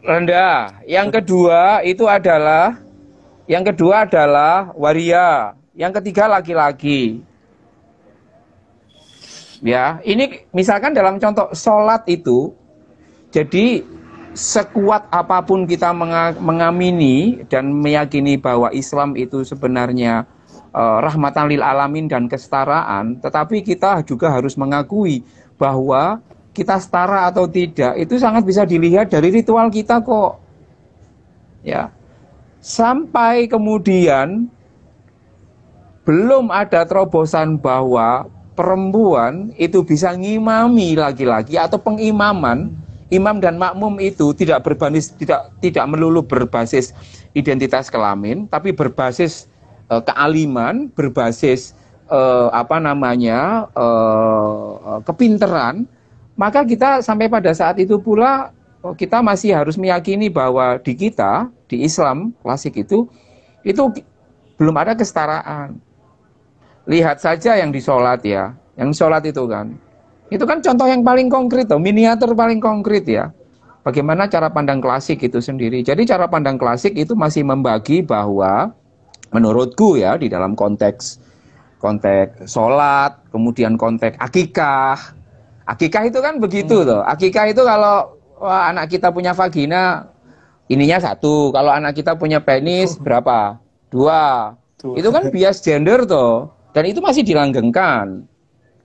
rendah. Yang kedua itu adalah yang kedua adalah waria. Yang ketiga laki-laki. Ya, ini misalkan dalam contoh sholat itu, jadi sekuat apa pun kita mengamini dan meyakini bahwa Islam itu sebenarnya uh, rahmatan lil alamin dan kesetaraan, tetapi kita juga harus mengakui bahwa kita setara atau tidak itu sangat bisa dilihat dari ritual kita kok. Ya. Sampai kemudian belum ada terobosan bahwa perempuan itu bisa ngimami laki-laki atau pengimaman imam dan makmum itu tidak berbasis tidak tidak melulu berbasis identitas kelamin, tapi berbasis uh, kealiman, berbasis uh, apa namanya uh, kepinteran, maka kita sampai pada saat itu pula kita masih harus meyakini bahwa di kita di Islam klasik itu itu belum ada kesetaraan. Lihat saja yang disolat ya, yang sholat itu kan itu kan contoh yang paling konkret tuh, miniatur paling konkret ya. Bagaimana cara pandang klasik itu sendiri. Jadi cara pandang klasik itu masih membagi bahwa menurutku ya di dalam konteks konteks sholat, kemudian konteks akikah. Akikah itu kan begitu hmm. tuh. Akikah itu kalau wah, anak kita punya vagina, ininya satu. Kalau anak kita punya penis berapa? Dua. Tuh. Itu kan bias gender tuh. Dan itu masih dilanggengkan.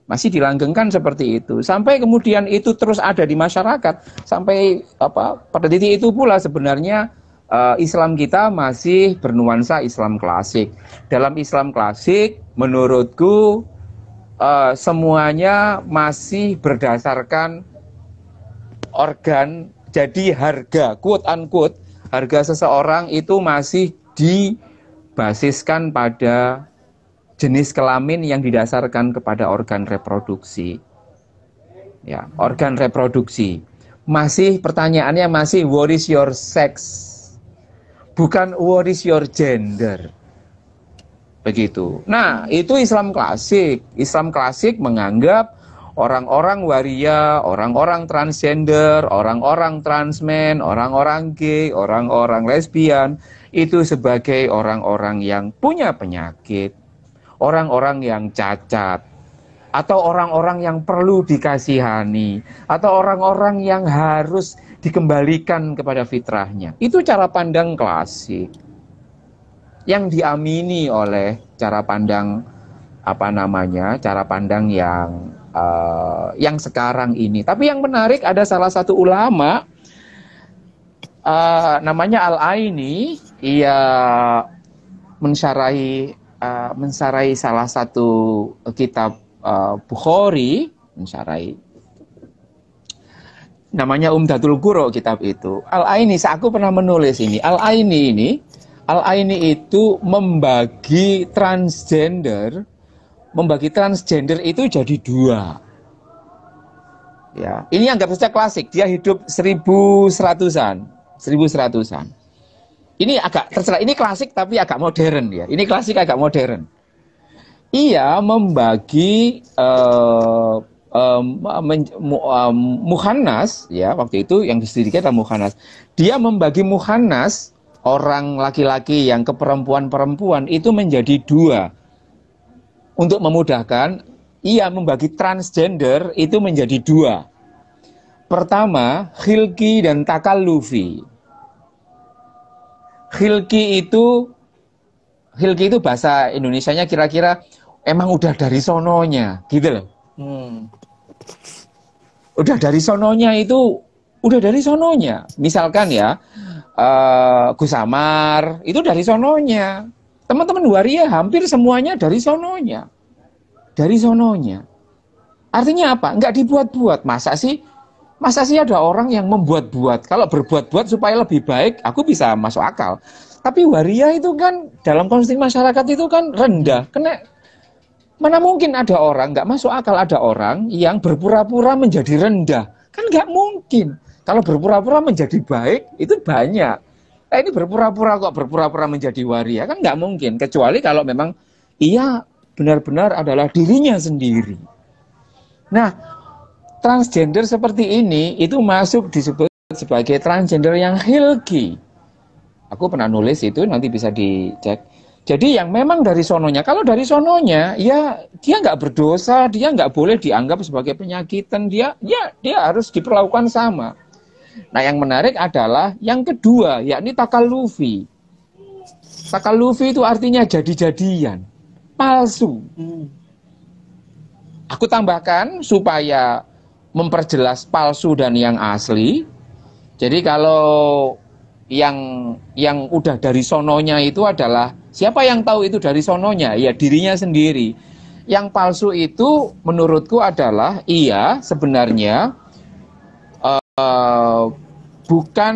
Masih dilanggengkan seperti itu. Sampai kemudian itu terus ada di masyarakat. Sampai apa pada titik itu pula sebenarnya uh, Islam kita masih bernuansa Islam klasik. Dalam Islam klasik menurutku uh, semuanya masih berdasarkan organ jadi harga quote unquote harga seseorang itu masih dibasiskan pada jenis kelamin yang didasarkan kepada organ reproduksi. Ya, organ reproduksi. Masih pertanyaannya masih what is your sex? Bukan what is your gender. Begitu. Nah, itu Islam klasik. Islam klasik menganggap orang-orang waria, orang-orang transgender, orang-orang transmen, orang-orang gay, orang-orang lesbian itu sebagai orang-orang yang punya penyakit, orang-orang yang cacat, atau orang-orang yang perlu dikasihani, atau orang-orang yang harus dikembalikan kepada fitrahnya. Itu cara pandang klasik yang diamini oleh cara pandang apa namanya, cara pandang yang uh, yang sekarang ini. Tapi yang menarik ada salah satu ulama uh, namanya Al Aini, ia mensyarahi uh, mensarai salah satu kitab uh, Bukhari, mensarai namanya Umdatul Quro kitab itu. Al-Aini, aku pernah menulis ini. Al-Aini ini, Al-Aini itu membagi transgender, membagi transgender itu jadi dua. Ya, ini anggap saja klasik. Dia hidup seribu seratusan, seribu seratusan. Ini agak terserah, ini klasik tapi agak modern ya. Ini klasik agak modern. Ia membagi uh, muhannas ya waktu itu yang disediakan adalah muhannas. Dia membagi muhannas orang laki-laki yang ke perempuan-perempuan itu menjadi dua. Untuk memudahkan, ia membagi transgender itu menjadi dua. Pertama, khilki dan takallufi. Hilki itu Hilki itu bahasa Indonesianya kira-kira emang udah dari sononya, gitu loh. Hmm. Udah dari sononya itu udah dari sononya. Misalkan ya uh, Gus Amar itu dari sononya. Teman-teman waria hampir semuanya dari sononya. Dari sononya. Artinya apa? Enggak dibuat-buat. Masa sih Masa sih ada orang yang membuat-buat? Kalau berbuat-buat supaya lebih baik, aku bisa masuk akal. Tapi waria itu kan dalam konsumsi masyarakat itu kan rendah. Kena mana mungkin ada orang nggak masuk akal ada orang yang berpura-pura menjadi rendah? Kan nggak mungkin. Kalau berpura-pura menjadi baik itu banyak. Eh, ini berpura-pura kok berpura-pura menjadi waria kan nggak mungkin. Kecuali kalau memang ia benar-benar adalah dirinya sendiri. Nah, transgender seperti ini itu masuk disebut sebagai transgender yang hilki. Aku pernah nulis itu nanti bisa dicek. Jadi yang memang dari sononya, kalau dari sononya, ya dia nggak berdosa, dia nggak boleh dianggap sebagai penyakitan, dia ya dia harus diperlakukan sama. Nah yang menarik adalah yang kedua, yakni takalufi. Takalufi itu artinya jadi-jadian, palsu. Hmm. Aku tambahkan supaya memperjelas palsu dan yang asli. Jadi kalau yang yang udah dari sononya itu adalah siapa yang tahu itu dari sononya? Ya dirinya sendiri. Yang palsu itu menurutku adalah iya sebenarnya uh, bukan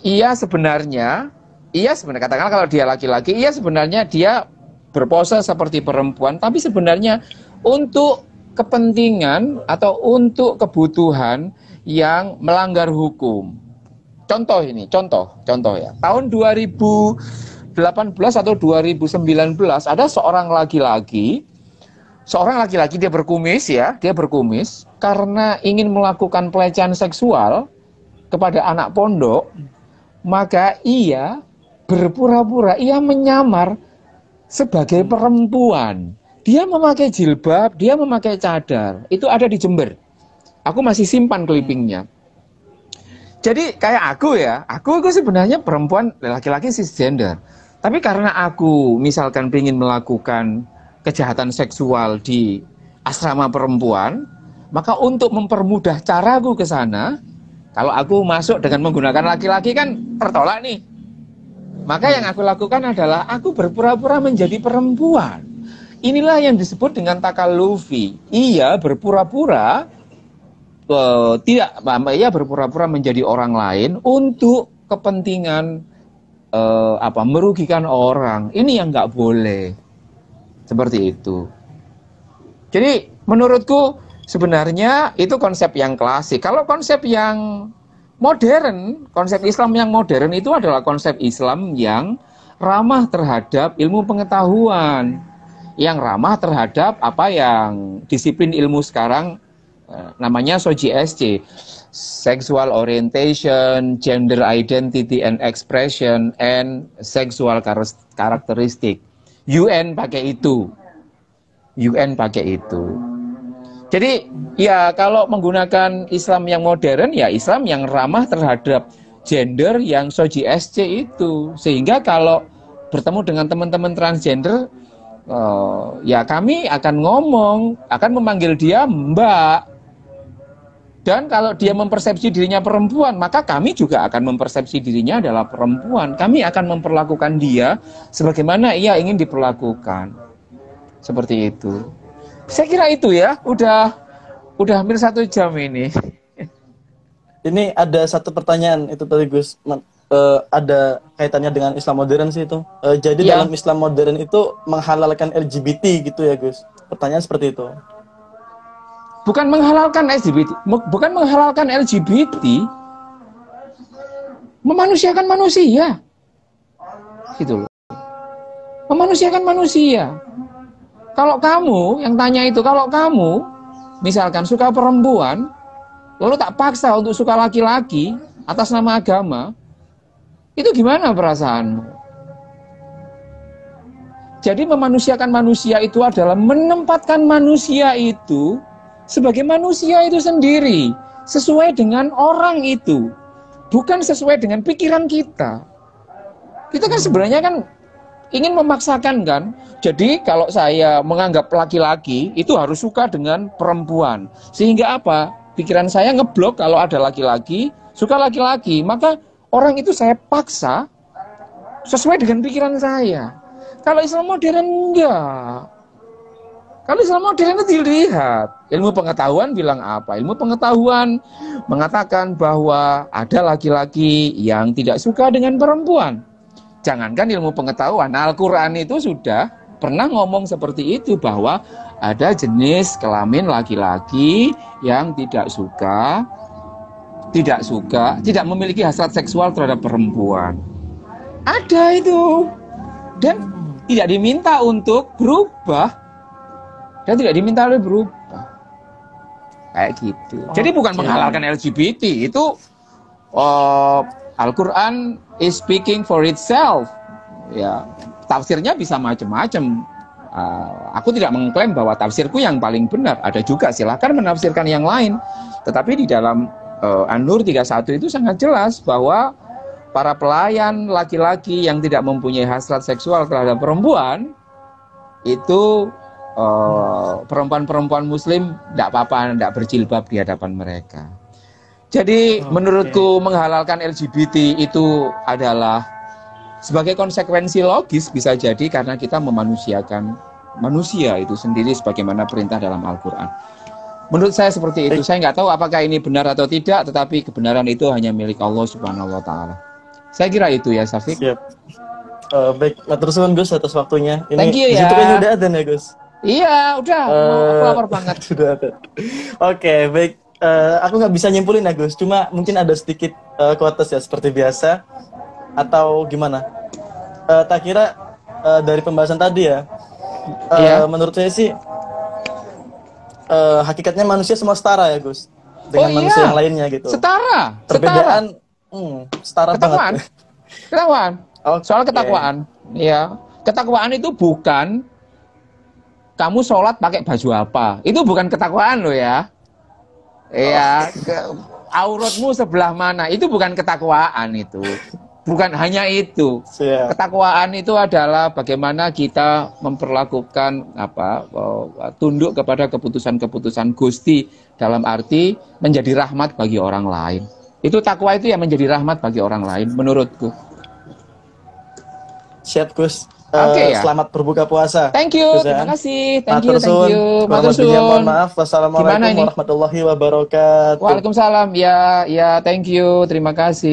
ia sebenarnya ia sebenarnya katakanlah kalau dia laki-laki ia sebenarnya dia berpose seperti perempuan tapi sebenarnya untuk kepentingan atau untuk kebutuhan yang melanggar hukum. Contoh ini, contoh, contoh ya. Tahun 2018 atau 2019 ada seorang laki-laki seorang laki-laki dia berkumis ya, dia berkumis karena ingin melakukan pelecehan seksual kepada anak pondok, maka ia berpura-pura ia menyamar sebagai perempuan. Dia memakai jilbab, dia memakai cadar. Itu ada di Jember. Aku masih simpan clippingnya. Jadi kayak aku ya, aku itu sebenarnya perempuan laki-laki cisgender. Tapi karena aku misalkan ingin melakukan kejahatan seksual di asrama perempuan, maka untuk mempermudah caraku ke sana, kalau aku masuk dengan menggunakan laki-laki kan tertolak nih. Maka yang aku lakukan adalah aku berpura-pura menjadi perempuan. Inilah yang disebut dengan takalufi. Ia berpura-pura uh, tidak, ia berpura-pura menjadi orang lain untuk kepentingan uh, apa merugikan orang. Ini yang nggak boleh. Seperti itu. Jadi menurutku sebenarnya itu konsep yang klasik. Kalau konsep yang modern, konsep Islam yang modern itu adalah konsep Islam yang ramah terhadap ilmu pengetahuan, yang ramah terhadap apa yang disiplin ilmu sekarang eh, namanya SOGSC, sexual orientation, gender identity and expression, and sexual characteristic. UN pakai itu. UN pakai itu. Jadi ya kalau menggunakan Islam yang modern ya Islam yang ramah terhadap gender yang soji SC itu. Sehingga kalau bertemu dengan teman-teman transgender uh, ya kami akan ngomong, akan memanggil dia Mbak. Dan kalau dia mempersepsi dirinya perempuan, maka kami juga akan mempersepsi dirinya adalah perempuan. Kami akan memperlakukan dia sebagaimana ia ingin diperlakukan. Seperti itu. Saya kira itu ya, udah udah hampir satu jam ini. Ini ada satu pertanyaan itu tadi Gus, uh, ada kaitannya dengan Islam modern sih itu. Uh, jadi ya. dalam Islam modern itu menghalalkan LGBT gitu ya Gus. Pertanyaan seperti itu bukan menghalalkan LGBT, bukan menghalalkan LGBT, memanusiakan manusia. Gitu loh. Memanusiakan manusia. Kalau kamu yang tanya itu, kalau kamu misalkan suka perempuan, lalu tak paksa untuk suka laki-laki atas nama agama, itu gimana perasaanmu? Jadi memanusiakan manusia itu adalah menempatkan manusia itu sebagai manusia itu sendiri, sesuai dengan orang itu, bukan sesuai dengan pikiran kita. Kita kan sebenarnya kan ingin memaksakan kan. Jadi kalau saya menganggap laki-laki itu harus suka dengan perempuan. Sehingga apa? Pikiran saya ngeblok kalau ada laki-laki, suka laki-laki, maka orang itu saya paksa sesuai dengan pikiran saya. Kalau Islam modern enggak. Kalau Islam modern itu dilihat. Ilmu pengetahuan bilang apa? Ilmu pengetahuan mengatakan bahwa ada laki-laki yang tidak suka dengan perempuan. Jangankan ilmu pengetahuan, Al-Quran itu sudah pernah ngomong seperti itu bahwa ada jenis kelamin laki-laki yang tidak suka, tidak suka, tidak memiliki hasrat seksual terhadap perempuan. Ada itu. Dan tidak diminta untuk berubah dan tidak diminta oleh berubah. Kayak gitu. Oh, Jadi bukan menghalalkan LGBT, itu uh, Al-Quran is speaking for itself. Ya, tafsirnya bisa macam-macam. Uh, aku tidak mengklaim bahwa tafsirku yang paling benar. Ada juga silahkan menafsirkan yang lain. Tetapi di dalam uh, An-Nur 31 itu sangat jelas bahwa para pelayan laki-laki yang tidak mempunyai hasrat seksual terhadap perempuan itu eh, perempuan-perempuan Muslim tidak apa-apa, tidak berjilbab di hadapan mereka. Jadi okay. menurutku menghalalkan LGBT itu adalah sebagai konsekuensi logis bisa jadi karena kita memanusiakan manusia itu sendiri sebagaimana perintah dalam Al-Quran. Menurut saya seperti itu. Saya nggak tahu apakah ini benar atau tidak, tetapi kebenaran itu hanya milik Allah Subhanahu wa taala. Saya kira itu ya, Safik. Siap. Eh, baik, matur suwun Gus atas waktunya. Ini Thank you, ya. situ kan udah ada ya Gus. Iya, udah. Eh, aku lapar banget. Sudah ada. Oke, baik. Eh, aku nggak bisa nyimpulin ya Gus. Cuma mungkin ada sedikit eh, quotes ya seperti biasa. Atau gimana? Eh, tak kira eh, dari pembahasan tadi ya. eh, Iya. Menurut saya sih eh, hakikatnya manusia semua setara ya Gus. Dengan Oh, iya. manusia yang lainnya gitu. Setara, setara. Perbedaan hmm, setara Ketakwaan. banget. Ketakwaan. Oke. Soal ketakwaan. Ya. Ketakwaan itu bukan kamu sholat pakai baju apa. Itu bukan ketakwaan loh ya. Iya, ke- auratmu sebelah mana. Itu bukan ketakwaan itu. Bukan hanya itu. Siap. Ketakwaan itu adalah bagaimana kita memperlakukan apa eh, tunduk kepada keputusan-keputusan Gusti dalam arti menjadi rahmat bagi orang lain. Itu takwa itu yang menjadi rahmat bagi orang lain menurutku. Siap Gus. Eh, Oke, ya. Selamat berbuka puasa. Thank you, Gus, ya. terima kasih. Thank you, thank suwun. you. Matur Kurang lebihnya mohon suwun. maaf. Wassalamualaikum warahmatullahi wabarakatuh. Waalaikumsalam. Ya, ya, thank you. Terima kasih.